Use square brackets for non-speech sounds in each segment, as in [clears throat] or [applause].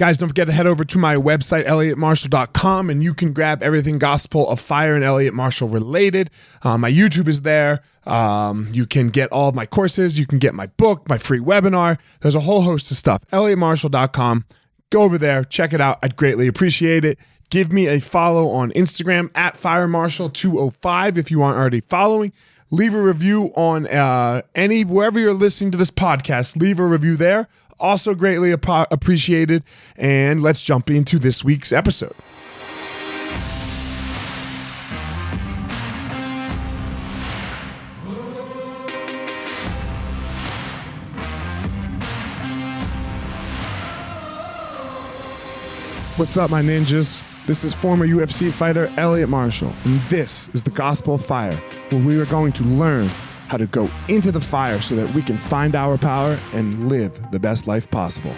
Guys, don't forget to head over to my website, elliottmarshall.com, and you can grab everything Gospel of Fire and Elliot Marshall related. Uh, my YouTube is there. Um, you can get all of my courses. You can get my book, my free webinar. There's a whole host of stuff. elliottmarshall.com. Go over there, check it out. I'd greatly appreciate it. Give me a follow on Instagram at firemarshal205 if you aren't already following. Leave a review on uh, any wherever you're listening to this podcast. Leave a review there. Also greatly ap- appreciated. And let's jump into this week's episode. What's up, my ninjas? This is former UFC fighter Elliot Marshall, and this is the Gospel of Fire, where we are going to learn how to go into the fire so that we can find our power and live the best life possible.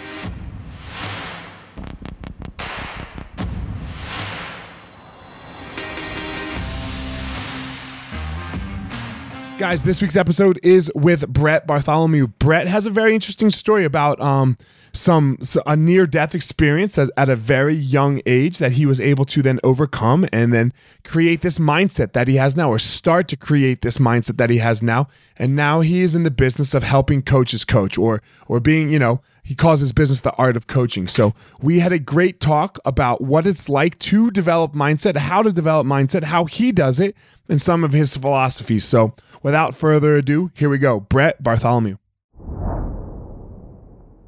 Guys, this week's episode is with Brett Bartholomew. Brett has a very interesting story about um, some a near death experience at a very young age that he was able to then overcome and then create this mindset that he has now or start to create this mindset that he has now. And now he is in the business of helping coaches coach or or being you know he calls his business the art of coaching. So we had a great talk about what it's like to develop mindset how to develop mindset how he does it and some of his philosophies. So without further ado here we go. Brett bartholomew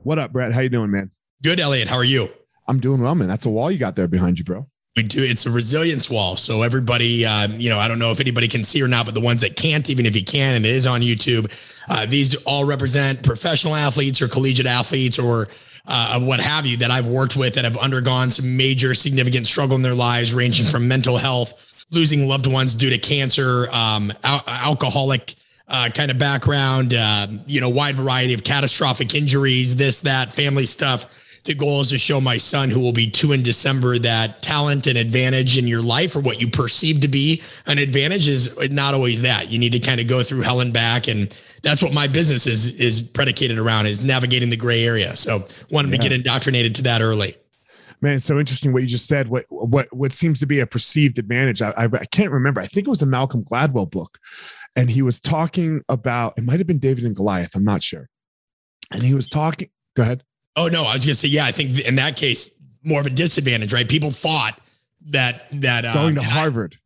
what up, Brett? How you doing, man? Good, Elliot. How are you? I'm doing well, man. That's a wall you got there behind you, bro. We do. It's a resilience wall. So everybody, um, you know, I don't know if anybody can see or not, but the ones that can't, even if you can, and it is on YouTube, uh, these all represent professional athletes or collegiate athletes or uh, what have you that I've worked with that have undergone some major significant struggle in their lives, ranging from mental health, losing loved ones due to cancer, um, al- alcoholic uh, kind of background, uh, you know, wide variety of catastrophic injuries, this, that, family stuff. The goal is to show my son, who will be two in December, that talent and advantage in your life, or what you perceive to be an advantage, is not always that. You need to kind of go through hell and back, and that's what my business is is predicated around: is navigating the gray area. So, wanted yeah. to get indoctrinated to that early. Man, it's so interesting what you just said. What what what seems to be a perceived advantage? I, I, I can't remember. I think it was a Malcolm Gladwell book and he was talking about it might have been David and Goliath. I'm not sure. And he was talking. Go ahead. Oh no, I was gonna say yeah. I think in that case more of a disadvantage, right? People thought that that uh, going to Harvard.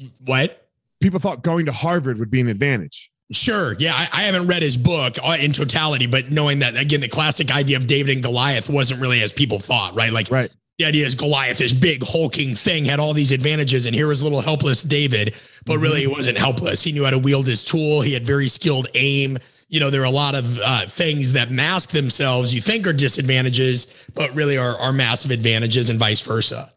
I, what? People thought going to Harvard would be an advantage. Sure. Yeah. I, I, haven't read his book uh, in totality, but knowing that again, the classic idea of David and Goliath wasn't really as people thought, right? Like right the idea is Goliath, this big hulking thing, had all these advantages, and here was little helpless David. But really, he wasn't helpless. He knew how to wield his tool. He had very skilled aim. You know, there are a lot of uh, things that mask themselves you think are disadvantages, but really are, are massive advantages, and vice versa.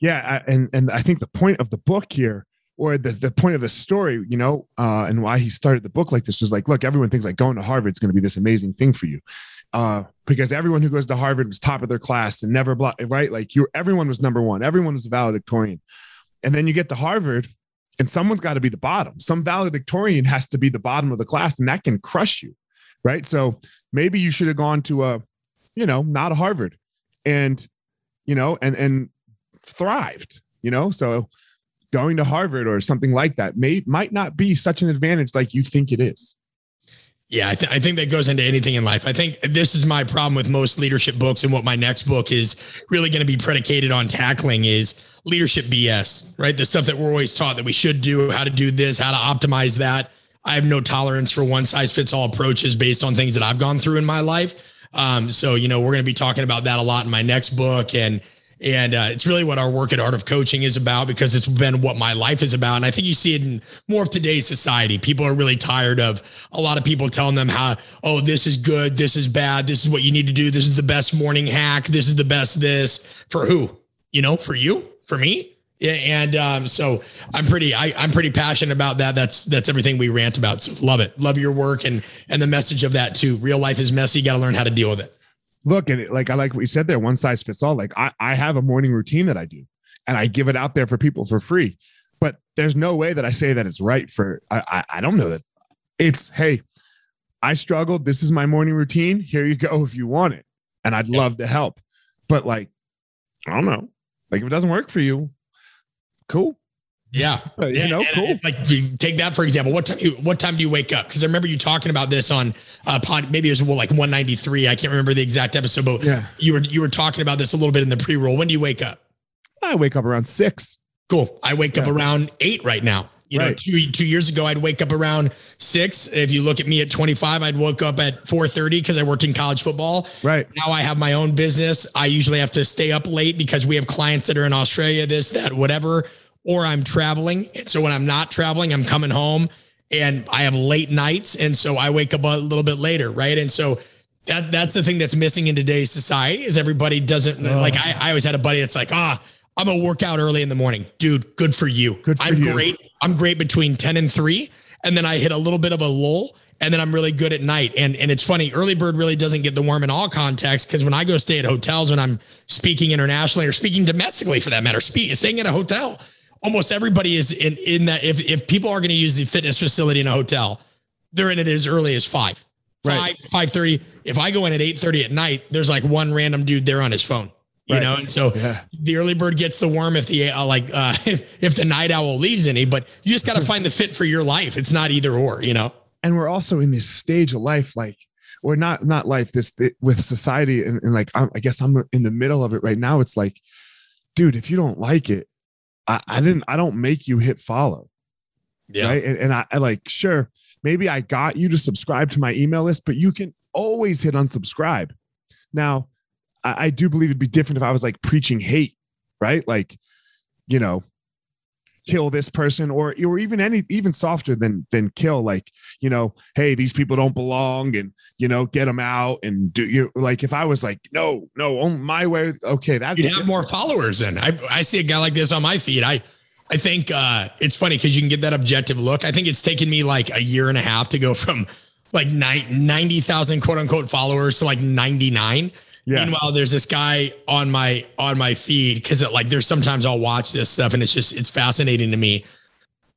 Yeah, and and I think the point of the book here, or the the point of the story, you know, uh, and why he started the book like this was like, look, everyone thinks like going to Harvard is going to be this amazing thing for you uh, because everyone who goes to Harvard was top of their class and never blah, right? Like you, everyone was number one. Everyone was a valedictorian. And then you get to Harvard and someone's got to be the bottom. Some valedictorian has to be the bottom of the class and that can crush you. Right. So maybe you should have gone to a, you know, not a Harvard and, you know, and, and thrived, you know? So going to Harvard or something like that may, might not be such an advantage like you think it is. Yeah, I, th- I, think that goes into anything in life. I think this is my problem with most leadership books, and what my next book is really going to be predicated on tackling is leadership BS, right? The stuff that we're always taught that we should do, how to do this, how to optimize that. I have no tolerance for one size fits all approaches based on things that I've gone through in my life. Um, so, you know, we're going to be talking about that a lot in my next book. And and uh, it's really what our work at Art of Coaching is about because it's been what my life is about. And I think you see it in more of today's society. People are really tired of a lot of people telling them how, oh, this is good, this is bad, this is what you need to do, this is the best morning hack, this is the best this. For who? You know, for you, for me. And um, so I'm pretty I, I'm pretty passionate about that. That's that's everything we rant about. So love it. Love your work and and the message of that too. Real life is messy. You got to learn how to deal with it look and like i like what you said there one size fits all like I, I have a morning routine that i do and i give it out there for people for free but there's no way that i say that it's right for i i, I don't know that it's hey i struggled this is my morning routine here you go [laughs] if you want it and i'd love to help but like, I don't know. Like if it doesn't work for you, cool. Yeah, [laughs] Uh, you know, And- cool. and, Like you take that for example. What time? You, what time do you wake up? Because I remember you talking about this on uh, pod. Maybe it was well, like 193. I can't remember the exact episode, but Yeah. you were you were talking about this a little bit in the pre roll. When do you wake up? I wake up around six. Cool. I wake up around eight right now. You know, Right. two, two years ago, I'd wake up around six. If you look at me at 25, I'd woke up at 4.30 because I worked in college football. Right. Now I have my own business. I usually have to stay up late because we have clients that are in Australia, this, that, whatever, or I'm traveling. So when I'm not traveling, I'm coming home and I have late nights. And so I wake up a little bit later. Right. And so that that's the thing that's missing in today's society is everybody doesn't like I, I always had a buddy that's like, ah, I'm gonna work out early in the morning. Dude, good for you. Good for I'm you. great. I'm great between 10 and 3. And then I hit a little bit of a lull and then I'm really good at night. And and it's funny, early bird really doesn't get the worm in all contexts because when I go stay at hotels when I'm speaking internationally or speaking domestically for that matter, speak, staying at a hotel, almost everybody is in in that if if people are going to use the fitness facility in a hotel, they're in it as early as five. Five, Right. five thirty. If I go in at eight thirty at night, there's like one random dude there on his phone. You Right. know, and so Yeah. the early bird gets the worm if the uh, like uh, [laughs] if the night owl leaves any. But you just got to [laughs] find the fit for your life. It's not either or. You know. and we're also in this stage of life like or not not life this with society and, and like I'm, i guess i'm in the middle of it right now it's like dude if you don't like it i, I didn't i don't make you hit follow. Yeah. right? And, and I, I like sure maybe i got you to subscribe to my email list but you can always hit unsubscribe. Now I, I do believe it'd be different if i was like preaching hate right? Like you know kill this person or or even any even softer than than kill like you know hey these people don't belong and you know get them out and do you like if i was like no no on my way okay that's You'd have more followers. And I I see a guy like this on my feed. I I think uh, it's funny because you can get that objective look. I think it's taken me like a year and a half to go from like nine- 90,000 quote unquote followers to like 99. Yeah. Meanwhile, there's this guy on my on my feed because it like there's sometimes I'll watch this stuff and it's just it's fascinating to me.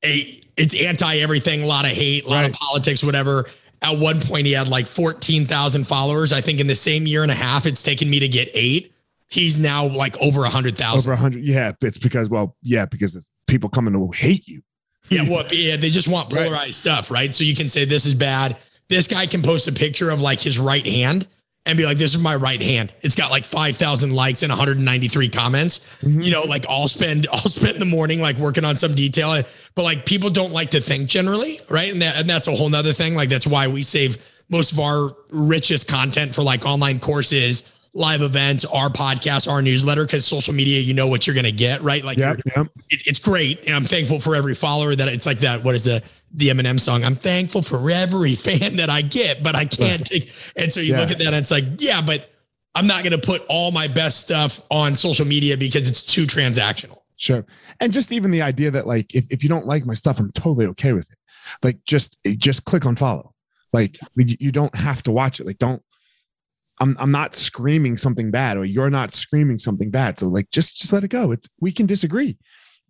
A, it's anti everything, a lot of hate, a lot of politics, whatever. At one point, he had like 14,000 followers. I think in the same year and a half, it's taken me to get eight. He's now like over a hundred over thousand. 100 yeah it's because well yeah because it's people coming to hate you Yeah, well, yeah, they just want Right. polarized stuff, right? So you can say this is bad. This guy can post a picture of like his right hand and be like, "This is my right hand." It's got like five thousand likes and 193 comments. Mhm. You know, like I'll spend [laughs] I'll spend the morning like working on some detail, but like people don't like to think generally, right? And that and that's a whole nother thing. Like that's why we save most of our richest content for like online courses, live events, our podcast, our newsletter, because social media, you know what you're gonna get, right? Like yeah you're- yeah it, it's great. And I'm thankful for every follower that it's like that. What is the, the Eminem song? I'm thankful for every fan that I get, but I can't take. And so you Yeah. look at that and it's like, yeah, but I'm not going to put all my best stuff on social media because it's too transactional. Sure. And just even the idea that like if, if you don't like my stuff, I'm totally okay with it. Like just just click on follow. Like you don't have to watch it. Like don't I'm I'm not screaming something bad or you're not screaming something bad. So like just just let it go. It's we can disagree.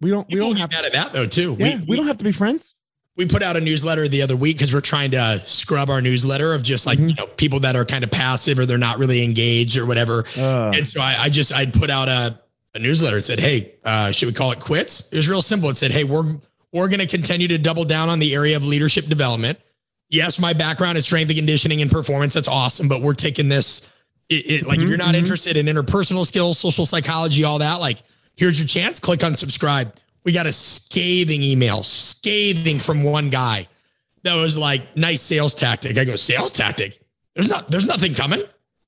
We don't we People don't have mad at that though too. yeah, we, don't have to be friends. We put out a newsletter the other week because we're trying to scrub our newsletter of just like Mhm. you know people that are kind of passive or they're not really engaged or whatever. Uh, And so I, I just I'd put out a, a newsletter. It said, "Hey, uh, should we call it quits?" It was real simple. It said, "Hey, we're we're going to continue to double down on the area of leadership development. Yes, my background is strength and conditioning and performance. That's awesome, but we're taking this. It, it, like if Mhm, you're not mhm. interested in interpersonal skills, social psychology, all that, like here's your chance. Click on subscribe. We got a scathing email, scathing from one guy that was like, nice sales tactic. I go, sales tactic. There's not, there's nothing coming.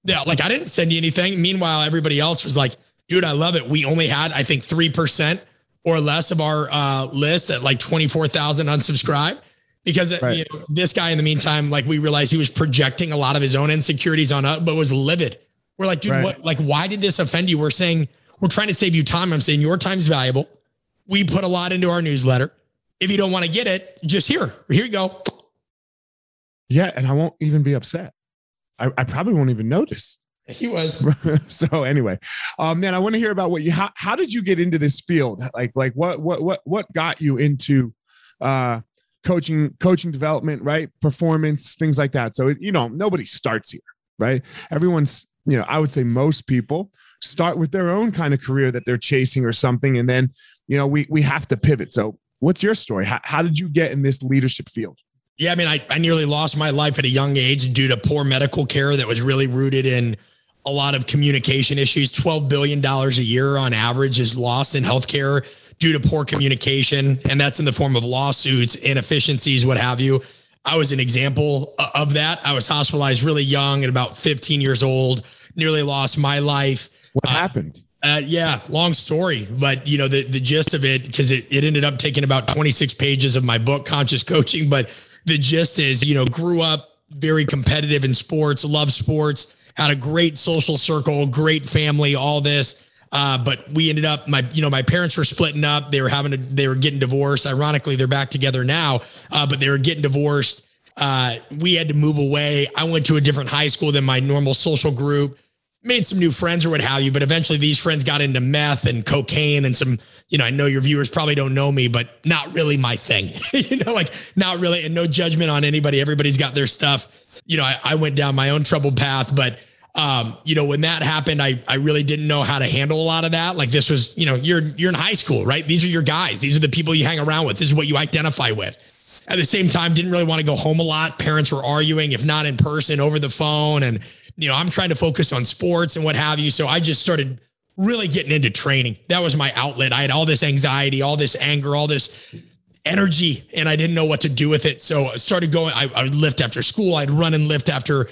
Yeah, like I didn't send you anything. Meanwhile, everybody else was like, dude, I love it. We only had, I think, 3% or less of our uh, list at like 24,000 unsubscribed. Because Right. you know, this guy, in the meantime, like we realized he was projecting a lot of his own insecurities on us, but was livid. We're like, dude, Right. what? Like, why did this offend you? We're saying we're trying to save you time. I'm saying your time's valuable. We put a lot into our newsletter. If you don't want to get it, just here, here you go. yeah, and I won't even be upset. I, I probably won't even notice. He was. [laughs] so anyway, um, man, I want to hear about what you how, how did you get into this field? Like like what what what what got you into uh coaching coaching development, right? Performance, things like that. So it, you know, nobody starts here, right? Everyone's, you know, I would say most people start with their own kind of career that they're chasing or something. And then, you know, we, we have to pivot. So what's your story? How, how did you get in this leadership field? Yeah, I mean, I, I nearly lost my life at a young age due to poor medical care that was really rooted in a lot of communication issues. $12 billion a year on average is lost in healthcare due to poor communication. And that's in the form of lawsuits, inefficiencies, what have you. I was an example of that. I was hospitalized really young at about 15 years old, nearly lost my life. What uh, happened? Uh, yeah, long story, but you know the the gist of it because it it ended up taking about 26 pages of my book, Conscious Coaching. But the gist is, you know, grew up very competitive in sports, love sports, had a great social circle, great family, all this. Uh, but we ended up my you know my parents were splitting up. They were having a, they were getting divorced. Ironically, they're back together now, uh, but they were getting divorced. Uh, we had to move away. I went to a different high school than my normal social group. Made some new friends or what have you, but eventually these friends got into meth and cocaine and some. You know, I know your viewers probably don't know me, but not really my thing. [laughs] you know, like not really, and no judgment on anybody. Everybody's got their stuff. You know, I, I went down my own troubled path, but um, you know, when that happened, I I really didn't know how to handle a lot of that. Like this was, you know, you're you're in high school, right? These are your guys. These are the people you hang around with. This is what you identify with. At the same time, didn't really want to go home a lot. Parents were arguing, if not in person, over the phone. And, you know, I'm trying to focus on sports and what have you. So I just started really getting into training. That was my outlet. I had all this anxiety, all this anger, all this energy, and I didn't know what to do with it. So I started going, I, I would lift after school. I'd run and lift after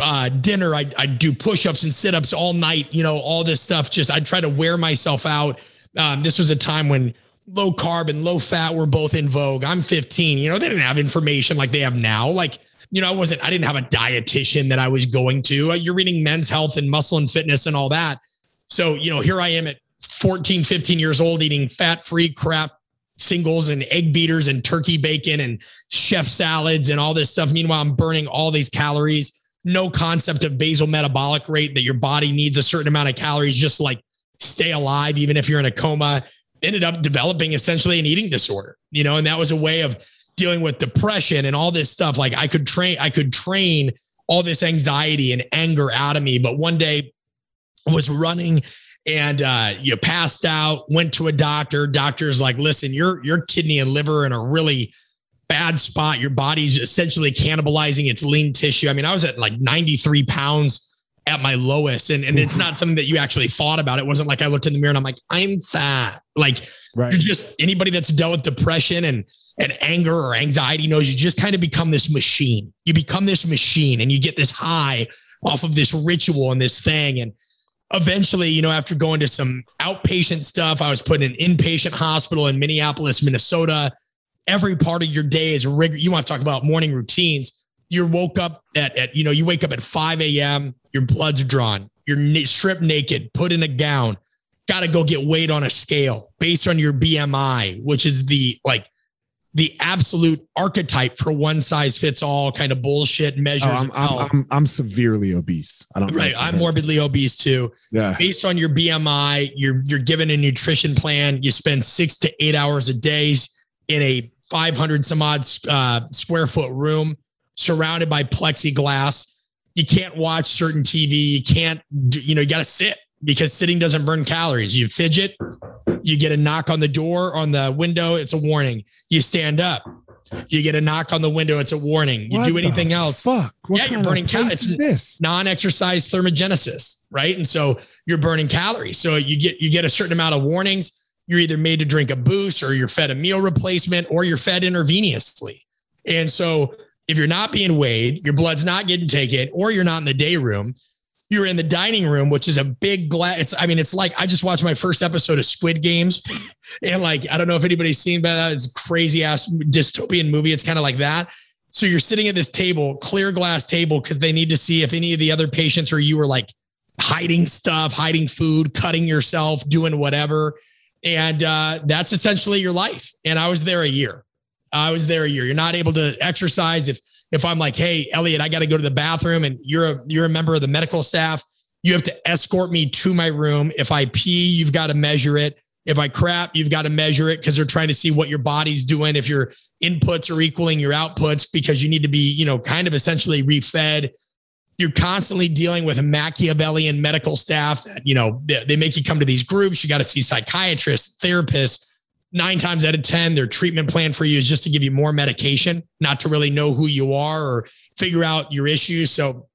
uh, dinner. I I do push ups and sit ups all night. You know, all this stuff. Just I'd try to wear myself out. Um, this was a time when low carb and low fat were both in vogue. I'm 15. You know, they didn't have information like they have now. Like you know, I wasn't. I didn't have a dietitian that I was going to. Uh, you're reading Men's Health and Muscle and Fitness and all that. So you know, here I am at 14, 15 years old eating fat free Kraft singles and egg beaters and turkey bacon and chef salads and all this stuff. Meanwhile, I'm burning all these calories no concept of basal metabolic rate that your body needs a certain amount of calories just like stay alive, even if you're in a coma. Ended up developing essentially an eating disorder, you know, and that was a way of dealing with depression and all this stuff. Like I could train, I could train all this anxiety and anger out of me. But one day I was running and uh, you passed out, went to a doctor. Doctor's like, listen, your your kidney and liver in a really bad spot. Your body's essentially cannibalizing its lean tissue. I mean, I was at like 93 pounds at my lowest. And, and it's not [laughs] something that you actually thought about. It wasn't like I looked in the mirror and I'm like, I'm fat. Like right. you're just anybody that's dealt with depression and and anger or anxiety knows you just kind of become this machine. You become this machine and you get this high off of this ritual and this thing. And eventually, you know, after going to some outpatient stuff, I was put in an inpatient hospital in Minneapolis, Minnesota every part of your day is rigor. You want to talk about morning routines. You woke up at, at, you know, you wake up at 5 a.m., your blood's drawn, you're na- stripped naked, put in a gown, got to go get weighed on a scale based on your BMI, which is the like the absolute archetype for one size fits all kind of bullshit measures. Oh, I'm, I'm, I'm, I'm, severely obese. I don't right. I'm morbidly obese too. Yeah. Based on your BMI, you're you're given a nutrition plan. You spend six to eight hours a day in a 500 some odd uh, square foot room surrounded by plexiglass. You can't watch certain TV. You can't, you know, you got to sit because sitting doesn't burn calories. You fidget, you get a knock on the door, on the window, it's a warning. You stand up, you get a knock on the window, it's a warning. You what do anything else. Fuck. What yeah, you're burning calories. This non-exercise thermogenesis, right? And so you're burning calories. So you get you get a certain amount of warnings you're either made to drink a boost or you're fed a meal replacement or you're fed intravenously. And so if you're not being weighed, your blood's not getting taken, or you're not in the day room, you're in the dining room, which is a big glass. It's, I mean, it's like I just watched my first episode of Squid Games. [laughs] And like, I don't know if anybody's seen that. It's crazy ass dystopian movie. It's kind of like that. So you're sitting at this table, clear glass table, because they need to see if any of the other patients or you are like hiding stuff, hiding food, cutting yourself, doing whatever. And uh, that's essentially your life. And I was there a year. I was there a year. You're not able to exercise if if I'm like, hey, Elliot, I got to go to the bathroom, and you're a you're a member of the medical staff. You have to escort me to my room. If I pee, you've got to measure it. If I crap, you've got to measure it because they're trying to see what your body's doing. If your inputs are equaling your outputs, because you need to be, you know, kind of essentially refed you're constantly dealing with a Machiavellian medical staff that, you know, they, they make you come to these groups. You got to see psychiatrists, therapists. Nine times out of 10, their treatment plan for you is just to give you more medication, not to really know who you are or figure out your issues. So,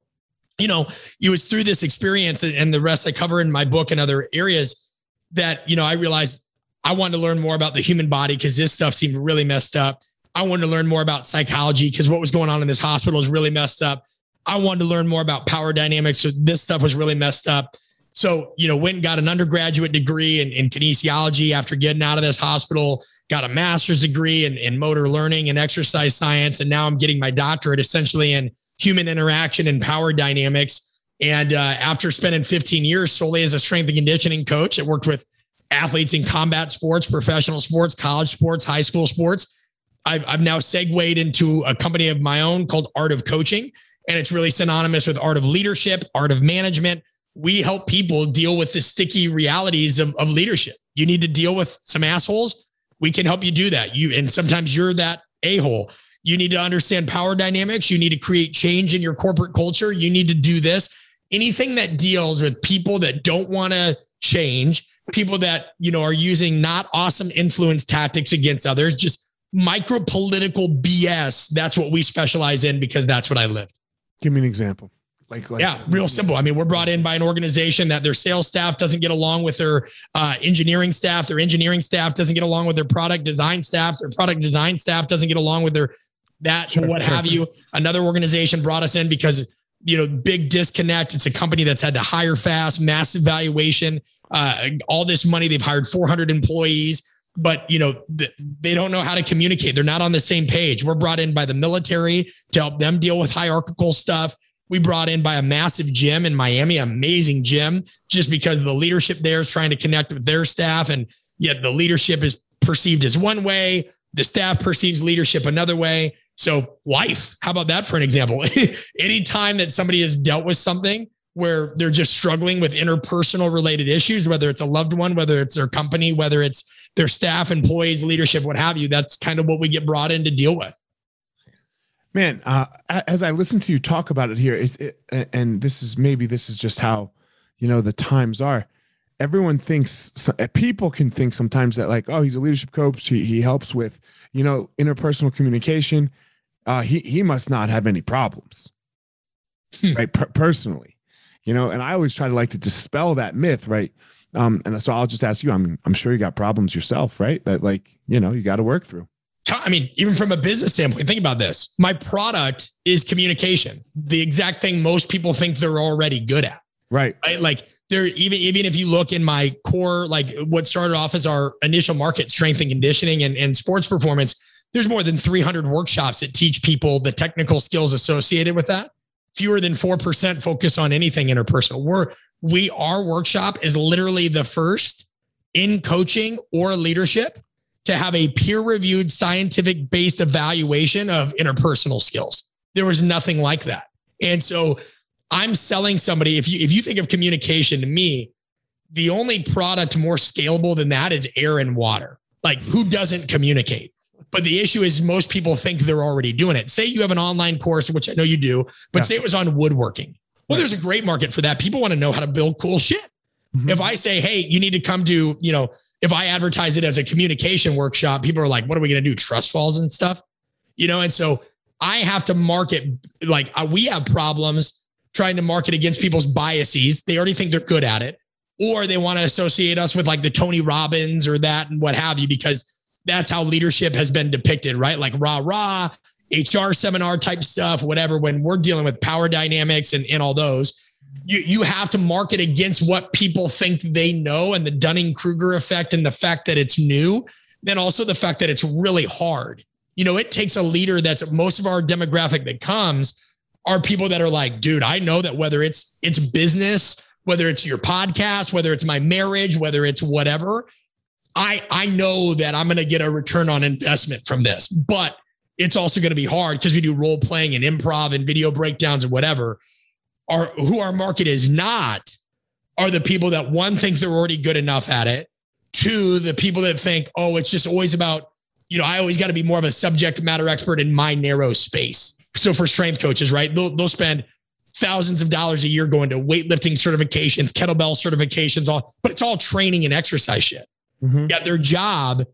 you know, it was through this experience and the rest I cover in my book and other areas that, you know, I realized I wanted to learn more about the human body because this stuff seemed really messed up. I wanted to learn more about psychology because what was going on in this hospital is really messed up. I wanted to learn more about power dynamics. So this stuff was really messed up. So, you know, went and got an undergraduate degree in, in kinesiology after getting out of this hospital, got a master's degree in, in motor learning and exercise science. And now I'm getting my doctorate essentially in human interaction and power dynamics. And uh, after spending 15 years solely as a strength and conditioning coach, I worked with athletes in combat sports, professional sports, college sports, high school sports. I've, I've now segued into a company of my own called Art of Coaching and it's really synonymous with art of leadership, art of management. We help people deal with the sticky realities of, of leadership. You need to deal with some assholes. We can help you do that. You and sometimes you're that a-hole. You need to understand power dynamics. You need to create change in your corporate culture. You need to do this. Anything that deals with people that don't want to change, people that, you know, are using not awesome influence tactics against others, just micro political BS. That's what we specialize in because that's what I lived. Give me an example. Like, like, yeah, real simple. I mean, we're brought in by an organization that their sales staff doesn't get along with their uh, engineering staff. Their engineering staff doesn't get along with their product design staff. Their product design staff doesn't get along with their that sure, what sure. have you. Another organization brought us in because you know big disconnect. It's a company that's had to hire fast, massive valuation, uh, all this money. They've hired 400 employees but you know they don't know how to communicate they're not on the same page we're brought in by the military to help them deal with hierarchical stuff we brought in by a massive gym in miami amazing gym just because the leadership there is trying to connect with their staff and yet the leadership is perceived as one way the staff perceives leadership another way so life how about that for an example [laughs] anytime that somebody has dealt with something where they're just struggling with interpersonal related issues whether it's a loved one whether it's their company whether it's their staff, employees, leadership, what have you. That's kind of what we get brought in to deal with. Man, uh, as I listen to you talk about it here, it, it, and this is maybe this is just how you know the times are. Everyone thinks people can think sometimes that like, oh, he's a leadership coach. He he helps with you know interpersonal communication. Uh, he he must not have any problems, hmm. right? Per- personally, you know. And I always try to like to dispel that myth, right? Um, and so I'll just ask you, I'm, I'm sure you got problems yourself, right? That like, you know, you got to work through. I mean, even from a business standpoint, think about this. My product is communication, the exact thing most people think they're already good at. Right. Right. Like there, even, even if you look in my core, like what started off as our initial market strength and conditioning and, and sports performance, there's more than 300 workshops that teach people the technical skills associated with that. Fewer than 4% focus on anything interpersonal. We're, we our workshop is literally the first in coaching or leadership to have a peer reviewed scientific based evaluation of interpersonal skills. There was nothing like that. And so I'm selling somebody if you if you think of communication to me, the only product more scalable than that is air and water. Like who doesn't communicate? But the issue is most people think they're already doing it. Say you have an online course, which I know you do, but yeah. say it was on woodworking. Well, there's a great market for that. People want to know how to build cool shit. Mm-hmm. If I say, hey, you need to come to, you know, if I advertise it as a communication workshop, people are like, what are we going to do? Trust falls and stuff, you know? And so I have to market, like, uh, we have problems trying to market against people's biases. They already think they're good at it, or they want to associate us with like the Tony Robbins or that and what have you, because that's how leadership has been depicted, right? Like rah, rah, HR seminar type stuff, whatever, when we're dealing with power dynamics and, and all those, you, you have to market against what people think they know and the Dunning Kruger effect and the fact that it's new. Then also the fact that it's really hard. You know, it takes a leader that's most of our demographic that comes are people that are like, dude, I know that whether it's it's business, whether it's your podcast, whether it's my marriage, whether it's whatever, I I know that I'm going to get a return on investment from this. But it's also going to be hard because we do role playing and improv and video breakdowns and whatever. Our who our market is not are the people that one think they're already good enough at it. Two, the people that think, oh, it's just always about, you know, I always got to be more of a subject matter expert in my narrow space. So for strength coaches, right? They'll, they'll spend thousands of dollars a year going to weightlifting certifications, kettlebell certifications, all, but it's all training and exercise shit. Mm-hmm. Yeah, their job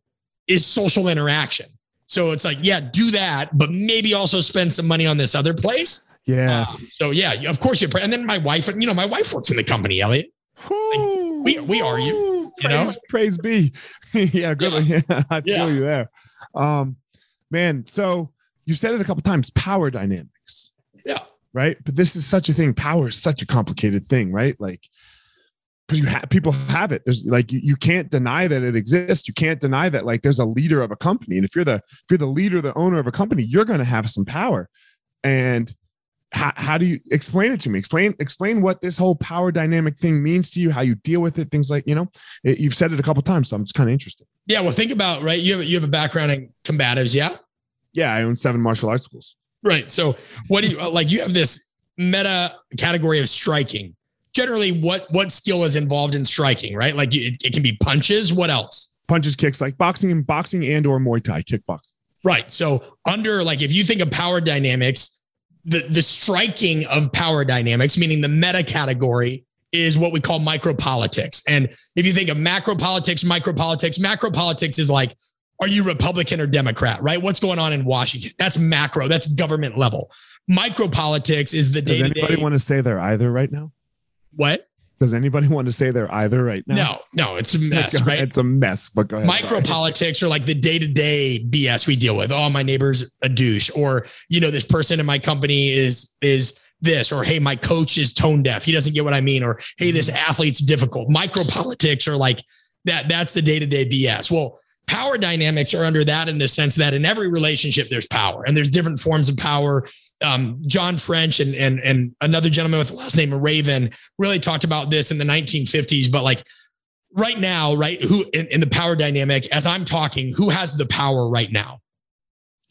is social interaction. So it's like, yeah, do that, but maybe also spend some money on this other place. Yeah. Um, so yeah, of course you. And then my wife, you know, my wife works in the company, Elliot. Like, we we are you. You know, praise be. [laughs] yeah, good. Yeah. [laughs] yeah, I feel yeah. you there. Um, man. So you said it a couple times. Power dynamics. Yeah. Right. But this is such a thing. Power is such a complicated thing, right? Like because you have people have it. There's like you, you can't deny that it exists. You can't deny that like there's a leader of a company. And if you're the if you're the leader, the owner of a company, you're going to have some power. And how, how do you explain it to me? Explain explain what this whole power dynamic thing means to you, how you deal with it, things like you know. It, you've said it a couple times, so I'm just kind of interested. Yeah, well, think about right. You have you have a background in combatives, yeah. Yeah, I own seven martial arts schools. Right. So what do you uh, like? You have this meta category of striking generally what what skill is involved in striking, right? Like it, it can be punches. What else? Punches, kicks, like boxing and boxing and or Muay Thai, kickboxing. Right. So under like if you think of power dynamics, the the striking of power dynamics, meaning the meta category, is what we call micropolitics. And if you think of macro politics, micropolitics, macro politics is like, are you Republican or Democrat, right? What's going on in Washington? That's macro, that's government level. Micropolitics is the day. Does anybody want to say they're either right now? What? Does anybody [laughs] want to say they're either right now? No, no, it's a [laughs] mess, right? It's a mess. But go ahead. Micro politics are like the day to day BS we deal with. Oh, my neighbor's a douche, or you know, this person in my company is is this, or hey, my coach is tone deaf. He doesn't get what I mean, or hey, this mm-hmm. athlete's difficult. Micro politics are like that. That's the day to day BS. Well, power dynamics are under that in the sense that in every relationship there's power, and there's different forms of power um, John French and and and another gentleman with the last name Raven really talked about this in the 1950s. But like right now, right, who in, in the power dynamic, as I'm talking, who has the power right now?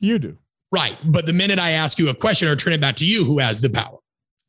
You do. Right. But the minute I ask you a question or turn it back to you, who has the power?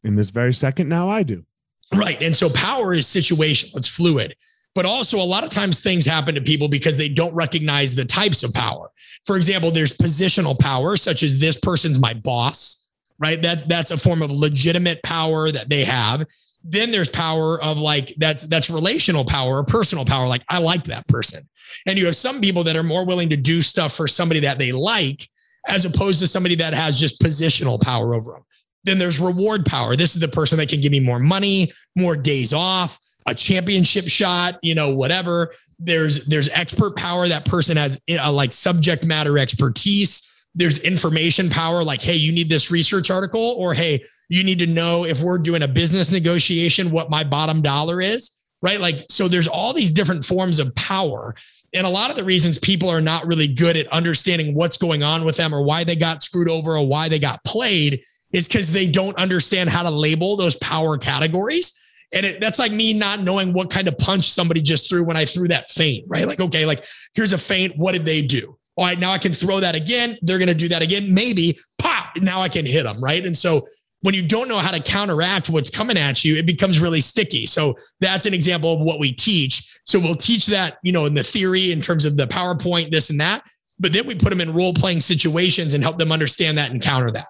In this very second, now I do. Right. And so power is situational, it's fluid. But also, a lot of times things happen to people because they don't recognize the types of power. For example, there's positional power, such as this person's my boss right? That that's a form of legitimate power that they have. Then there's power of like that's that's relational power or personal power. Like I like that person. And you have some people that are more willing to do stuff for somebody that they like, as opposed to somebody that has just positional power over them. Then there's reward power. This is the person that can give me more money, more days off, a championship shot, you know, whatever. There's there's expert power. That person has a, uh, like subject matter expertise there's information power like hey you need this research article or hey you need to know if we're doing a business negotiation what my bottom dollar is right like so there's all these different forms of power and a lot of the reasons people are not really good at understanding what's going on with them or why they got screwed over or why they got played is because they don't understand how to label those power categories and it, that's like me not knowing what kind of punch somebody just threw when I threw that feint, right? Like, okay, like here's a feint. What did they do? All right, now I can throw that again. They're going to do that again. Maybe pop. Now I can hit them. Right. And so when you don't know how to counteract what's coming at you, it becomes really sticky. So that's an example of what we teach. So we'll teach that, you know, in the theory in terms of the PowerPoint, this and that. But then we put them in role playing situations and help them understand that and counter that.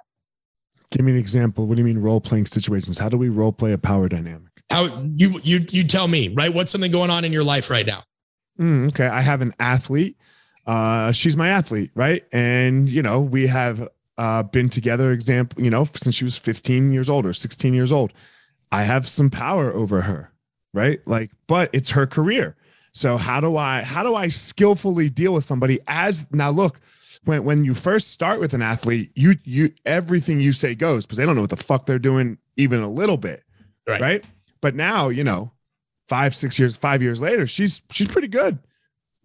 Give me an example. What do you mean role playing situations? How do we role play a power dynamic? How you you you tell me, right? What's something going on in your life right now? Mm, okay, I have an athlete uh, she's my athlete, right? And you know, we have uh, been together, example, you know, since she was 15 years old or 16 years old. I have some power over her, right? Like, but it's her career. So how do I how do I skillfully deal with somebody as now look, when when you first start with an athlete, you you everything you say goes because they don't know what the fuck they're doing even a little bit. Right. right? But now, you know, five, six years, five years later, she's she's pretty good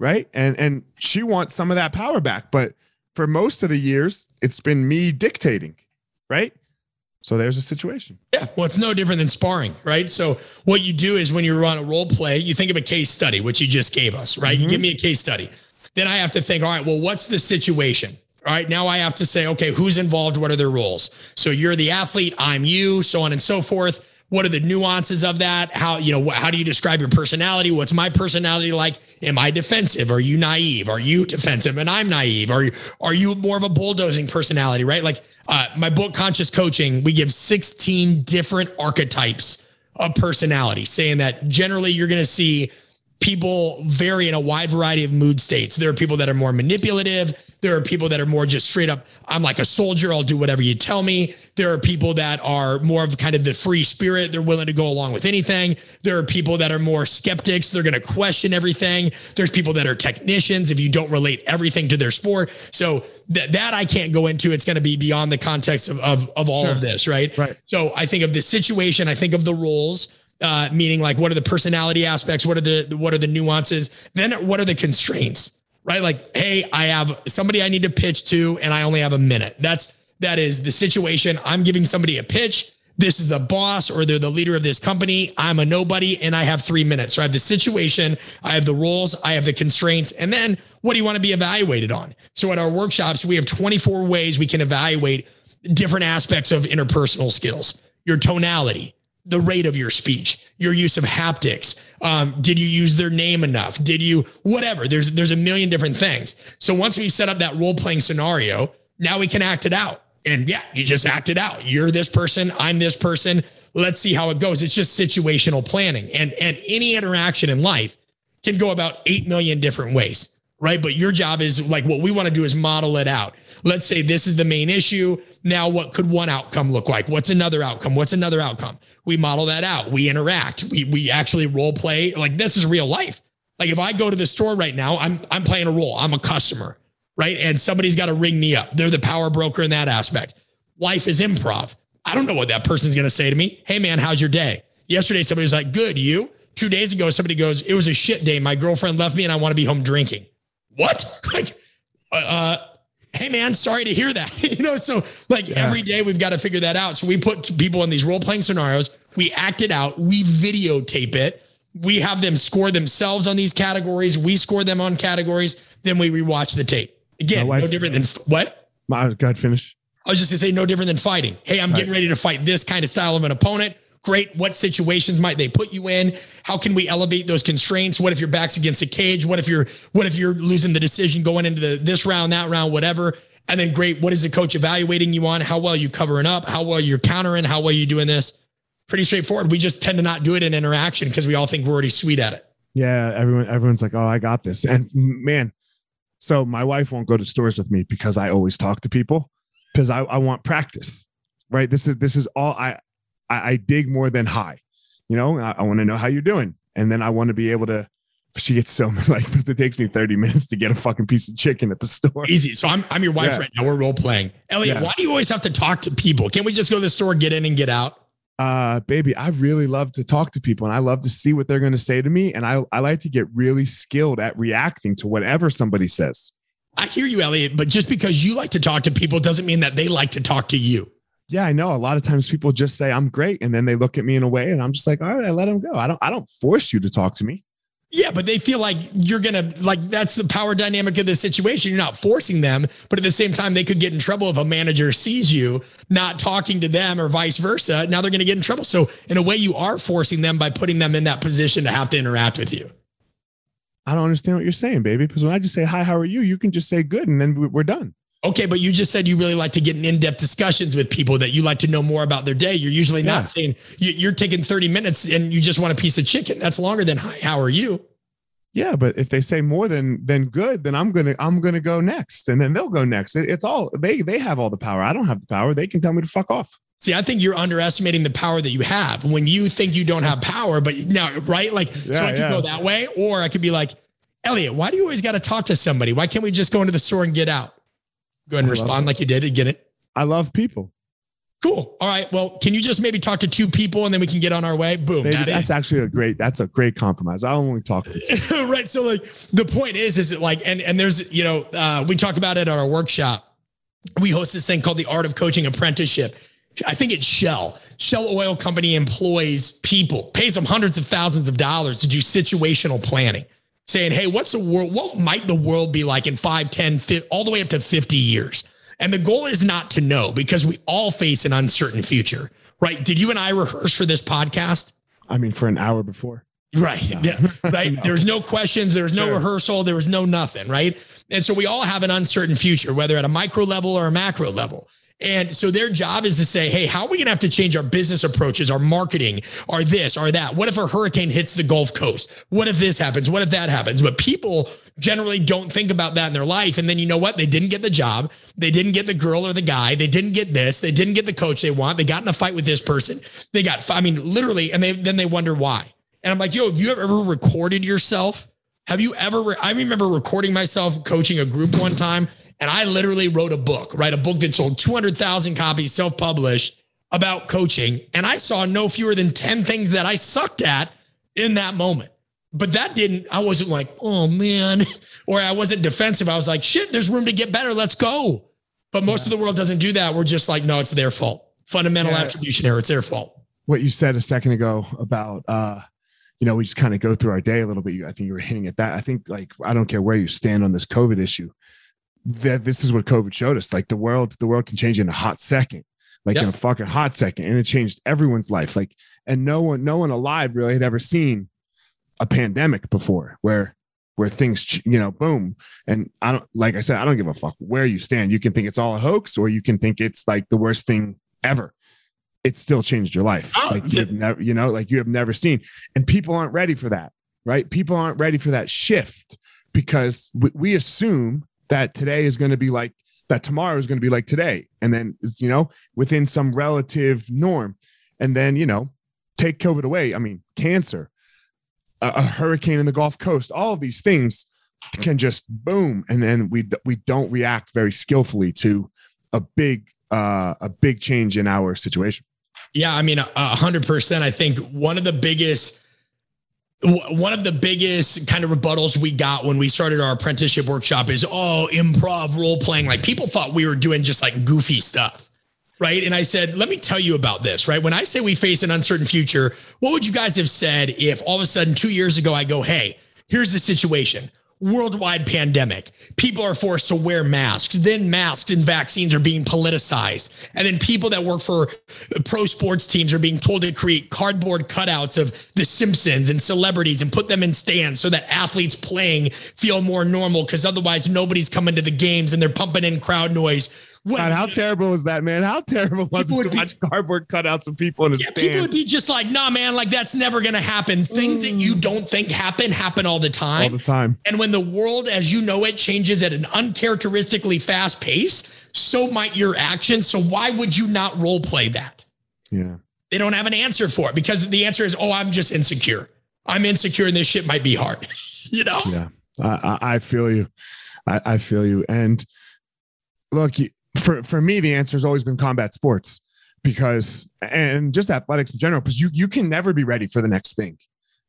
right? And and she wants some of that power back, but for most of the years, it's been me dictating, right? So there's a situation. Yeah. Well, it's no different than sparring, right? So what you do is when you run a role play, you think of a case study, which you just gave us, right? Mm-hmm. You give me a case study. Then I have to think, all right, well, what's the situation? All right. Now I have to say, okay, who's involved? What are their roles? So you're the athlete, I'm you, so on and so forth what are the nuances of that? How, you know, how do you describe your personality? What's my personality like? Am I defensive? Are you naive? Are you defensive and I'm naive? Are you, are you more of a bulldozing personality, right? Like uh, my book, Conscious Coaching, we give 16 different archetypes of personality, saying that generally you're going to see people vary in a wide variety of mood states. There are people that are more manipulative. There are people that are more just straight up, I'm like a soldier. I'll do whatever you tell me. There are people that are more of kind of the free spirit. They're willing to go along with anything. There are people that are more skeptics. They're going to question everything. There's people that are technicians if you don't relate everything to their sport. So th- that I can't go into. It's going to be beyond the context of, of, of all sure. of this. Right. Right. So I think of the situation. I think of the roles uh, meaning like what are the personality aspects what are the what are the nuances then what are the constraints right? Like hey i have somebody i need to pitch to and i only have a minute. That's that is the situation. I'm giving somebody a pitch. This is the boss or they're the leader of this company. I'm a nobody and i have three minutes. So i have the situation i have the roles i have the constraints and then what do you want to be evaluated on? So at our workshops we have 24 ways we can evaluate different aspects of interpersonal skills. Your tonality the rate of your speech, your use of haptics. Um, did you use their name enough? Did you whatever? There's there's a million different things. So once we set up that role playing scenario, now we can act it out. And yeah, you just act it out. You're this person. I'm this person. Let's see how it goes. It's just situational planning. And and any interaction in life can go about eight million different ways right? But your job is like what we want to do is model it out. Let's say this is the main issue. Now, what could one outcome look like? What's another outcome? What's another outcome? We model that out. We interact. We we actually role play. Like this is real life. Like if I go to the store right now, I'm I'm playing a role. I'm a customer, right? And somebody's got to ring me up. They're the power broker in that aspect. Life is improv. I don't know what that person's going to say to me. Hey man, how's your day? Yesterday somebody was like, "Good, you?" Two days ago somebody goes, "It was a shit day. My girlfriend left me and I want to be home drinking." what? [laughs] Like, uh, uh, hey man, sorry to hear that. [laughs] you know, so like yeah. every day we've got to figure that out. So we put people in these role playing scenarios, we act it out, we videotape it, we have them score themselves on these categories, we score them on categories, then we rewatch the tape. Again, wife, no different than what? My God, finish. I was just gonna say no different than fighting. Hey, I'm getting ready to fight this kind of style of an opponent. Great. What situations might they put you in? How can we elevate those constraints? What if your back's against a cage? What if you're what if you're losing the decision going into the this round, that round, whatever? And then great, what is the coach evaluating you on? How well you covering up? How well you're countering? How well you're doing this? Pretty straightforward. We just tend to not do it in interaction because we all think we're already sweet at it. Yeah, everyone everyone's like, "Oh, I got this." And man, so my wife won't go to stores with me because I always talk to people because I, I want practice. Right. This is this is all I I, I dig more than high. You know, I, I want to know how you're doing. And then I want to be able to she gets so [laughs] like it takes me 30 minutes to get a fucking piece of chicken at the store. Easy. So I'm I'm your wife yeah. right now. We're role playing. Elliot, yeah. why do you always have to talk to people? Can't we just go to the store, get in and get out? Uh, baby, I really love to talk to people and I love to see what they're going to say to me. And I, I like to get really skilled at reacting to whatever somebody says. I hear you, Elliot, but just because you like to talk to people doesn't mean that they like to talk to you yeah, I know. A lot of times people just say I'm great, and then they look at me in a way, and I'm just like, all right, I let them go. I don't, I don't force you to talk to me. Yeah, but they feel like you're gonna like that's the power dynamic of the situation. You're not forcing them, but at the same time, they could get in trouble if a manager sees you not talking to them or vice versa. Now they're gonna get in trouble. So in a way, you are forcing them by putting them in that position to have to interact with you. I don't understand what you're saying, baby. Because when I just say hi, how are you? You can just say good, and then we're done. Okay, but you just said you really like to get in in-depth discussions with people that you like to know more about their day. You're usually yeah. not saying you're taking 30 minutes and you just want a piece of chicken. That's longer than hi, how are you? Yeah, but if they say more than than good, then I'm gonna I'm gonna go next, and then they'll go next. It's all they they have all the power. I don't have the power. They can tell me to fuck off. See, I think you're underestimating the power that you have when you think you don't have power. But now, right? Like, yeah, so I could yeah. go that way, or I could be like, Elliot, why do you always got to talk to somebody? Why can't we just go into the store and get out? Go ahead and respond like you did and get it. I love people. Cool. All right. Well, can you just maybe talk to two people and then we can get on our way? Boom. Maybe that that's is. actually a great. That's a great compromise. I only talk to two. [laughs] right. So like the point is, is it like, and and there's you know uh, we talk about it at our workshop. We host this thing called the Art of Coaching Apprenticeship. I think it's Shell. Shell Oil Company employs people, pays them hundreds of thousands of dollars to do situational planning saying, hey, what's the world? What might the world be like in 5, 10, 50, all the way up to 50 years? And the goal is not to know because we all face an uncertain future. right? Did you and I rehearse for this podcast? I mean, for an hour before. Right. No. Yeah. Right. [laughs] no. There's no questions. There's no sure. rehearsal. There was no nothing. Right. And so we all have an uncertain future, whether at a micro level or a macro level. And so their job is to say, hey, how are we going to have to change our business approaches, our marketing, our this, or that? What if a hurricane hits the Gulf Coast? What if this happens? What if that happens? But people generally don't think about that in their life. And then you know what? They didn't get the job. They didn't get the girl or the guy. They didn't get this. They didn't get the coach they want. They got in a fight with this person. They got, I mean, literally, and they then they wonder why. And I'm like, yo, have you ever recorded yourself? Have you ever? Re- I remember recording myself coaching a group one time and I literally wrote a book, right? A book that sold 200,000 copies, self published about coaching. And I saw no fewer than 10 things that I sucked at in that moment. But that didn't, I wasn't like, oh man, [laughs] or I wasn't defensive. I was like, shit, there's room to get better. Let's go. But most yeah. of the world doesn't do that. We're just like, no, it's their fault. Fundamental yeah. attribution error. It's their fault. What you said a second ago about, uh, you know, we just kind of go through our day a little bit. I think you were hitting at that. I think like I don't care where you stand on this COVID issue that this is what COVID showed us. Like the world, the world can change in a hot second, like in a fucking hot second, and it changed everyone's life. Like, and no one, no one alive really had ever seen a pandemic before, where where things, you know, boom. And I don't, like I said, I don't give a fuck where you stand. You can think it's all a hoax, or you can think it's like the worst thing ever. It still changed your life. Oh, like you've never, you know, like you have never seen, and people aren't ready for that, right? People aren't ready for that shift because we, we assume that today is going to be like that tomorrow is going to be like today. And then you know within some relative norm. And then you know take covid away. I mean cancer a, a hurricane in the gulf coast all of these things can just boom. And then we we don't react very skillfully to a big uh a big change in our situation. Yeah i mean a hundred percent. I think one of the biggest one of the biggest kind of rebuttals we got when we started our apprenticeship workshop is oh improv role playing. Like people thought we were doing just like goofy stuff right? And i said let me tell you about this right? When i say we face an uncertain future what would you guys have said if all of a sudden 2 years ago i go hey here's the situation worldwide pandemic. People are forced to wear masks. Then masks and vaccines are being politicized. And then people that work for pro sports teams are being told to create cardboard cutouts of the Simpsons and celebrities and put them in stands so that athletes playing feel more normal because otherwise nobody's coming to the games and they're pumping in crowd noise God, how terrible was that, man? How terrible was it to be, watch cardboard cutouts of people in a yeah, stand? People would be just like, nah, man, like that's never gonna happen. Things that you mm. don't think happen happen all the time. All the time. And when the world as you know it changes at an uncharacteristically fast pace, so might your actions. So why would you not role play that? Yeah. They don't have an answer for it because the answer is, oh, I'm just insecure. I'm insecure and this shit might be hard. [laughs] you know? Yeah. I, I feel you. I, I feel you. And look, for for me, the answer has always been combat sports because and just athletics in general, because you you can never be ready for the next thing.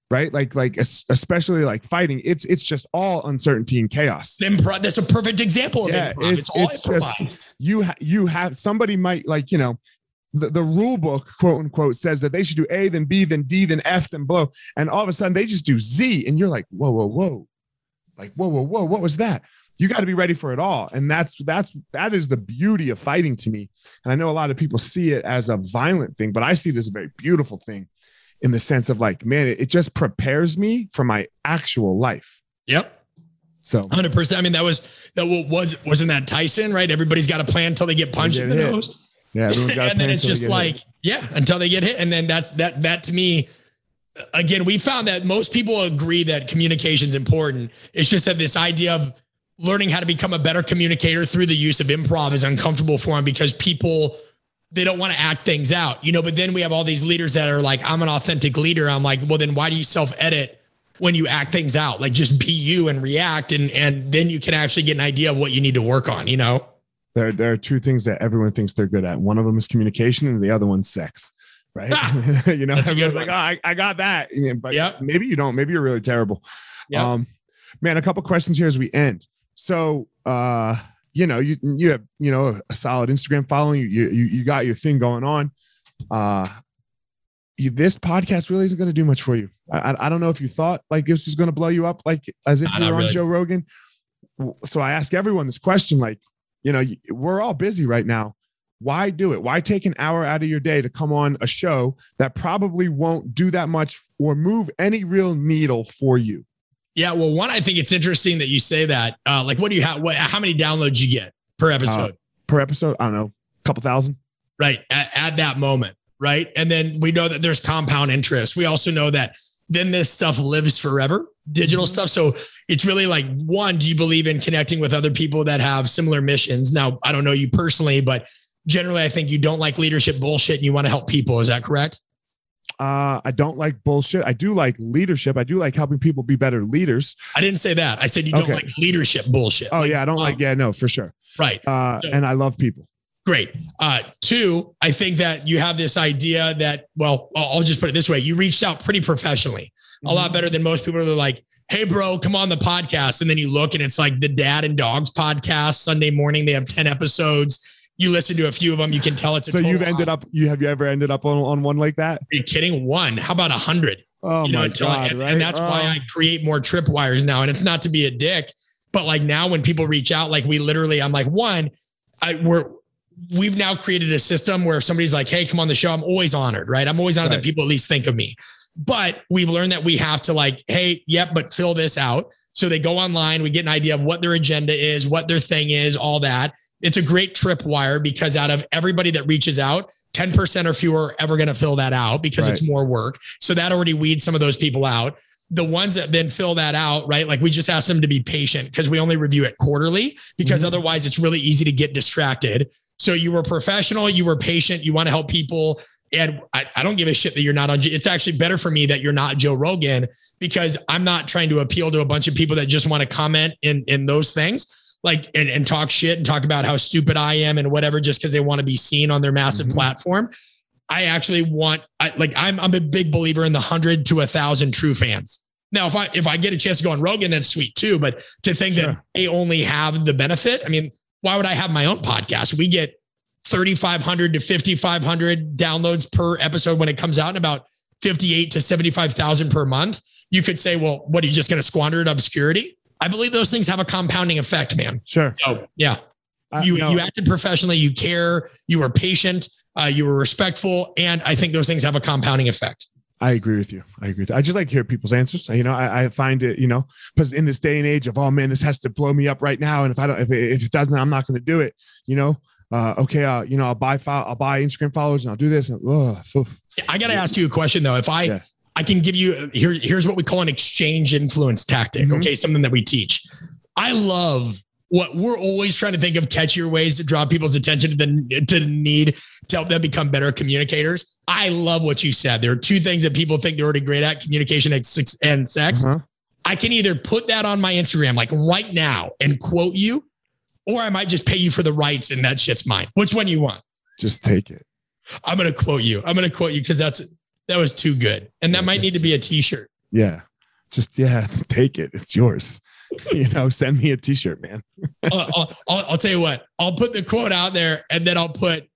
Right, like, like especially like fighting, it's it's just all uncertainty and chaos. Improv. That's a perfect example of yeah, improv. It's, it's, it's just you ha- you have somebody might like you know the, the rule book, quote unquote, says that they should do A, then B, then D, then F, then blow And all of a sudden they just do Z. And you're like, whoa, whoa, whoa. Like, whoa, whoa, whoa, what was that? You got to be ready for it all. And that's that's that is the beauty of fighting to me. And i know a lot of people see it as a violent thing but i see it as a very beautiful thing in the sense of like man it, it just prepares me for my actual life. Yep. So. 100% i mean that was that was wasn't that tyson right? Everybody's got a plan until they get punched in the hit. nose. Yeah everyone's [laughs] got and then it's just like hit. yeah until they get hit. And then that's that that to me again we found that most people agree that communication is important. It's just that this idea of learning how to become a better communicator through the use of improv is uncomfortable for him because people they don't want to act things out, you know. But then we have all these leaders that are like, I'm an authentic leader. I'm like, well, then why do you self edit when you act things out? Like just be you and react, and and then you can actually get an idea of what you need to work on, you know. There, there are two things that everyone thinks they're good at. One of them is communication, and the other one's sex. Right? Ah, [laughs] you know, everyone's like, oh, I, I got that. But yep. maybe you don't. Maybe you're really terrible. Yep. Um, man, a couple questions here as we end. So, uh, you know, you you have you know a solid Instagram following. You you you got your thing going on. Uh, you, this podcast really isn't going to do much for you. I, I don't know if you thought like this was going to blow you up, like as if you were on really. Joe Rogan. So I ask everyone this question, like, you know, we're all busy right now. why do it? Why take an hour out of your day to come on a show that probably won't do that much or move any real needle for you? Yeah, well, one, I think it's interesting that you say that. Uh, like, what do you have? What, how many downloads you get per episode? Uh, per episode, I don't know, a couple thousand. Right at, at that moment, right? And then we know that there's compound interest. We also know that then this stuff lives forever, digital mm-hmm. stuff. So it's really like one, do you believe in connecting with other people that have similar missions? Now, I don't know you personally, but generally, I think you don't like leadership bullshit and you want to help people. Is that correct? Uh, I don't like bullshit. I do like leadership. I do like helping people be better leaders. I didn't say that. I said you don't okay. like leadership bullshit. Oh like, yeah, I don't um, like. Yeah, no, for sure. Right. Uh, so, and I love people. Great. Uh, two, I think that you have this idea that, well, I'll just put it this way: you reached out pretty professionally, mm-hmm. a lot better than most people. Are like, "Hey, bro, come on the podcast," and then you look and it's like the Dad and Dogs podcast Sunday morning. They have ten episodes you listen to a few of them, you can tell it's a so you've ended up you have you ever ended up on, on one like that? Are you kidding? One. How about a hundred? Oh you know, my god! and, right? and that's oh. why I create more tripwires now. And it's not to be a dick, but like now when people reach out, like we literally, I'm like, one, I we're we've now created a system where if somebody's like, hey, come on the show, I'm always honored, right? I'm always honored right. that people at least think of me. But we've learned that we have to like, hey, yep, but fill this out. So they go online, we get an idea of what their agenda is, what their thing is, all that it's a great tripwire because out of everybody that reaches out, 10% or fewer are ever going to fill that out because right. it's more work. So that already weeds some of those people out. The ones that then fill that out, right? Like we just ask them to be patient because we only review it quarterly because mm-hmm. otherwise it's really easy to get distracted. So you were professional, you were patient, you want to help people. And I, I don't give a shit that you're not on. It's actually better for me that you're not Joe Rogan because I'm not trying to appeal to a bunch of people that just want to comment in, in those things like and, and talk shit and talk about how stupid I am and whatever just because they want to be seen on their massive mm-hmm. platform. I actually want I like I'm I'm a big believer in the hundred to a thousand true fans. Now, if I if I get a chance to go on Rogan, that's sweet too. But to think sure. that they only have the benefit, I mean, why would I have my own podcast? We get 3,500 to 5,500 downloads per episode when it comes out, and about 58 to 75,000 per month. You could say, well, what are you just going to squander in obscurity? I believe those things have a compounding effect, man. Sure. So yeah, uh, you you acted professionally, you care, you were patient, uh, you were respectful, and I think those things have a compounding effect. I agree with you. I agree. I just like to hear people's answers. You know, I, I find it, you know, because in this day and age of, oh man, this has to blow me up right now. And if I don't, if it, if it doesn't, I'm not going to do it. You know, uh, okay, uh, you know, I'll buy file, I'll buy Instagram followers and I'll do this. And, oh, I got to ask you a question though. If I, yeah. I can give you here. Here's what we call an exchange influence tactic. Mm-hmm. Okay, something that we teach. I love what we're always trying to think of catchier ways to draw people's attention to the to the need to help them become better communicators. I love what you said. There are two things that people think they're already great at: communication and sex. Uh-huh. I can either put that on my Instagram like right now and quote you, or I might just pay you for the rights and that shit's mine. Which one you want? Just take it. I'm gonna quote you. I'm gonna quote you because that's that was too good. And that might need to be a t-shirt. Yeah. Just yeah, [laughs] take it. It's yours. [laughs] you know, send me a t-shirt, man. I'll, I'll, I'll, tell you what, I'll put the quote out there and then I'll put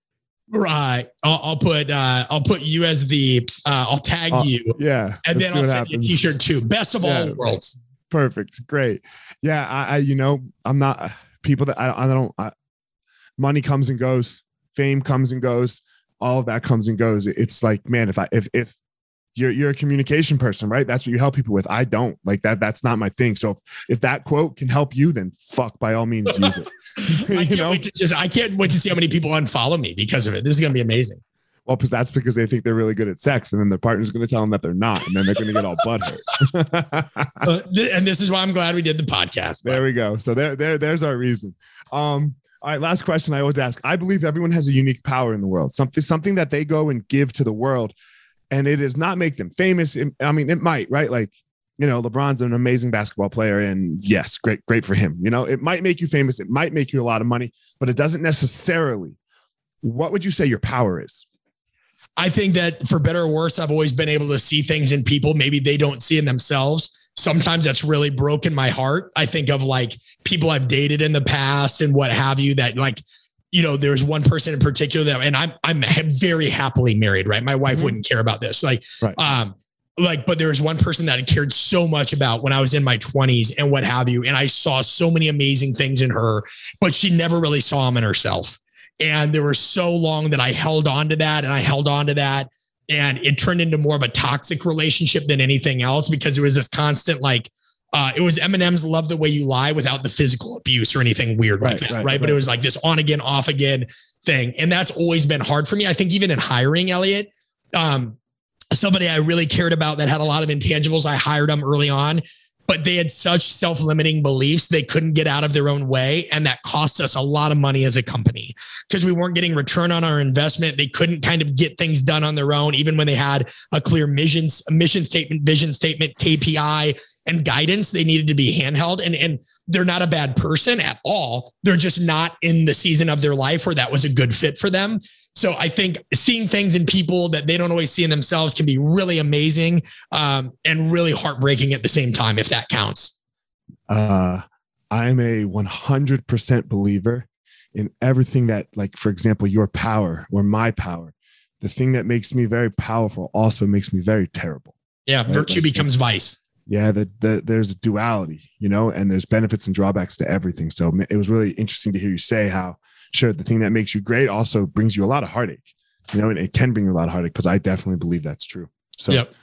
right. I'll, I'll put uh I'll put you as the uh I'll tag uh, you. Yeah. And then I'll send happens. you a t-shirt too. Best of yeah, all worlds. Perfect. Great. Yeah. I, I you know, I'm not people that I, I don't I, money comes and goes, fame comes and goes all of that comes and goes. It's like, man, if I if if you're you're a communication person, right? That's what you help people with. I don't like that. That's not my thing. So if, if that quote can help you, then fuck by all means [laughs] use it. I [laughs] can't know? wait to just I can't wait to see how many people unfollow me because of it. This is gonna be amazing. Well, because that's because they think they're really good at sex, and then their partner's going to tell them that they're not, and then they're going to get all butthurt. [laughs] uh, and this is why I'm glad we did the podcast. There we go. So there, there, there's our reason. Um, all right, last question I always ask. I believe everyone has a unique power in the world, something something that they go and give to the world, and it does not make them famous. I mean, it might, right? Like, you know, LeBron's an amazing basketball player, and yes, great, great for him. You know, it might make you famous, it might make you a lot of money, but it doesn't necessarily. What would you say your power is? I think that for better or worse, I've always been able to see things in people maybe they don't see in themselves sometimes that's really broken my heart. I think of like people I've dated in the past and what have you that like, you know, there's one person in particular that, and I'm, I'm very happily married, right? My wife mm-hmm. wouldn't care about this. Like, right. um, like, but there was one person that I cared so much about when I was in my 20s and what have you. And I saw so many amazing things in her, but she never really saw them in herself. And there were so long that I held on to that and I held on to that. And it turned into more of a toxic relationship than anything else because it was this constant like, uh, it was Eminem's "Love the Way You Lie" without the physical abuse or anything weird right, like that, right, right? right? But it was like this on again, off again thing, and that's always been hard for me. I think even in hiring Elliot, um, somebody I really cared about that had a lot of intangibles, I hired them early on, but they had such self limiting beliefs they couldn't get out of their own way. And that cost us a lot of money as a company because we weren't getting return on our investment. They couldn't kind of get things done on their own, even when they had a clear mission, mission statement, vision statement, KPI, and guidance. They needed to be handheld. And, and they're not a bad person at all. They're just not in the season of their life where that was a good fit for them. So I think seeing things in people that they don't always see in themselves can be really amazing um, and really heartbreaking at the same time, if that counts. Uh, I'm a 100% believer in everything that, like, for example, your power or my power. The thing that makes me very powerful also makes me very terrible. Yeah, right? virtue like, becomes vice. Yeah, the, the, there's a duality, you know, and there's benefits and drawbacks to everything. So it was really interesting to hear you say how sure the thing that makes you great also brings you a lot of heartache you know and it can bring you a lot of heartache because i definitely believe that's true. So yep.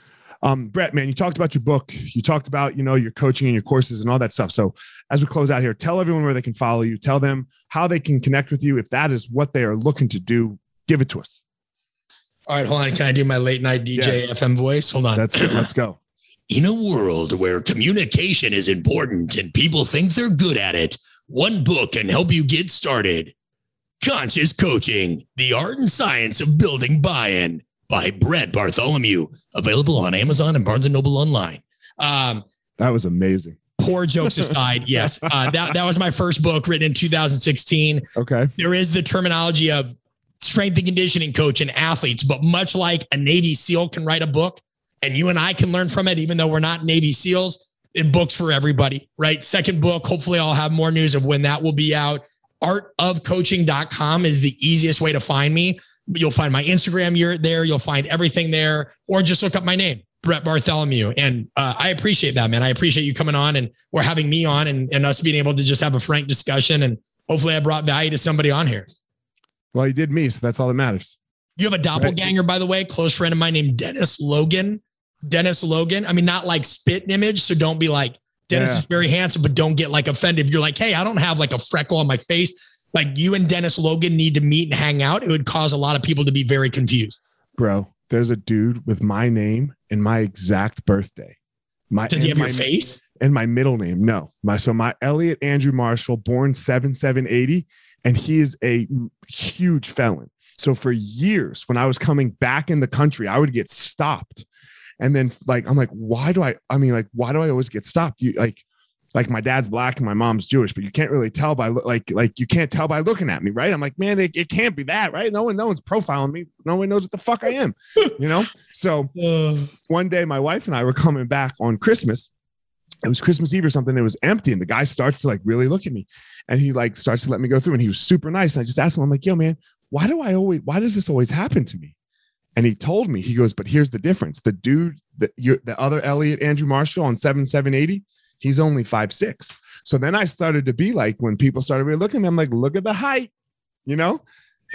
um brett man you talked about your book you talked about you know your coaching and your courses and all that stuff. So as we close out here tell everyone where they can follow you tell them how they can connect with you if that is what they are looking to do give it to us. All right hold on can i do my late night dj yeah. fm voice? Hold on. Let's go let's go. [clears throat] In a world where communication is important and people think they're good at it one book can help you get started Conscious Coaching, the art and science of building buy-in by Brett Bartholomew, available on Amazon and Barnes and Noble online. Um, that was amazing. Poor jokes [laughs] aside, yes, uh, that that was my first book written in 2016. Okay, there is the terminology of strength and conditioning coach and athletes, but much like a Navy SEAL can write a book, and you and I can learn from it, even though we're not Navy SEAls. It books for everybody, right? Second book. Hopefully, I'll have more news of when that will be out artofcoaching.com is the easiest way to find me. You'll find my Instagram you're there. You'll find everything there, or just look up my name, Brett Bartholomew. And uh, I appreciate that, man. I appreciate you coming on and we're having me on and, and us being able to just have a frank discussion. And hopefully I brought value to somebody on here. Well, you did me. So that's all that matters. You have a doppelganger, right. by the way, close friend of mine named Dennis Logan. Dennis Logan. I mean, not like spit image. So don't be like, Dennis yeah. is very handsome, but don't get like offended. If you're like, hey, I don't have like a freckle on my face. Like you and Dennis Logan need to meet and hang out. It would cause a lot of people to be very confused. Bro, there's a dude with my name and my exact birthday. My Does he have my, your face? And my middle name. No. My so my Elliot Andrew Marshall, born 7780, and he is a huge felon. So for years, when I was coming back in the country, I would get stopped and then like I'm like, why do I? I mean, like, why do I always get stopped? You like, like my dad's black and my mom's Jewish, but you can't really tell by like like you can't tell by looking at me, right? I'm like, man, it, it can't be that, right? No one, no one's profiling me. No one knows what the fuck I am, you know. So [laughs] one day, my wife and I were coming back on Christmas. It was Christmas Eve or something. It was empty, and the guy starts to like really look at me, and he like starts to let me go through, and he was super nice. And I just asked him, I'm like, yo, man, why do I always? Why does this always happen to me? And he told me, he goes, but here's the difference. The dude, the, you, the other Elliot, Andrew Marshall on 7780, he's only five six. So then I started to be like, when people started really looking at me, I'm like, look at the height, you know?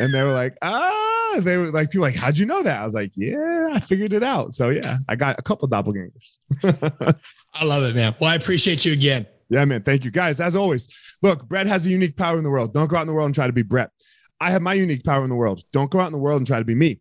And they were like, ah, they were like, people like, how'd you know that? I was like, yeah, I figured it out. So yeah, I got a couple doppelgangers. [laughs] I love it, man. Well, I appreciate you again. Yeah, man. Thank you. Guys, as always, look, Brett has a unique power in the world. Don't go out in the world and try to be Brett. I have my unique power in the world. Don't go out in the world and try to be me.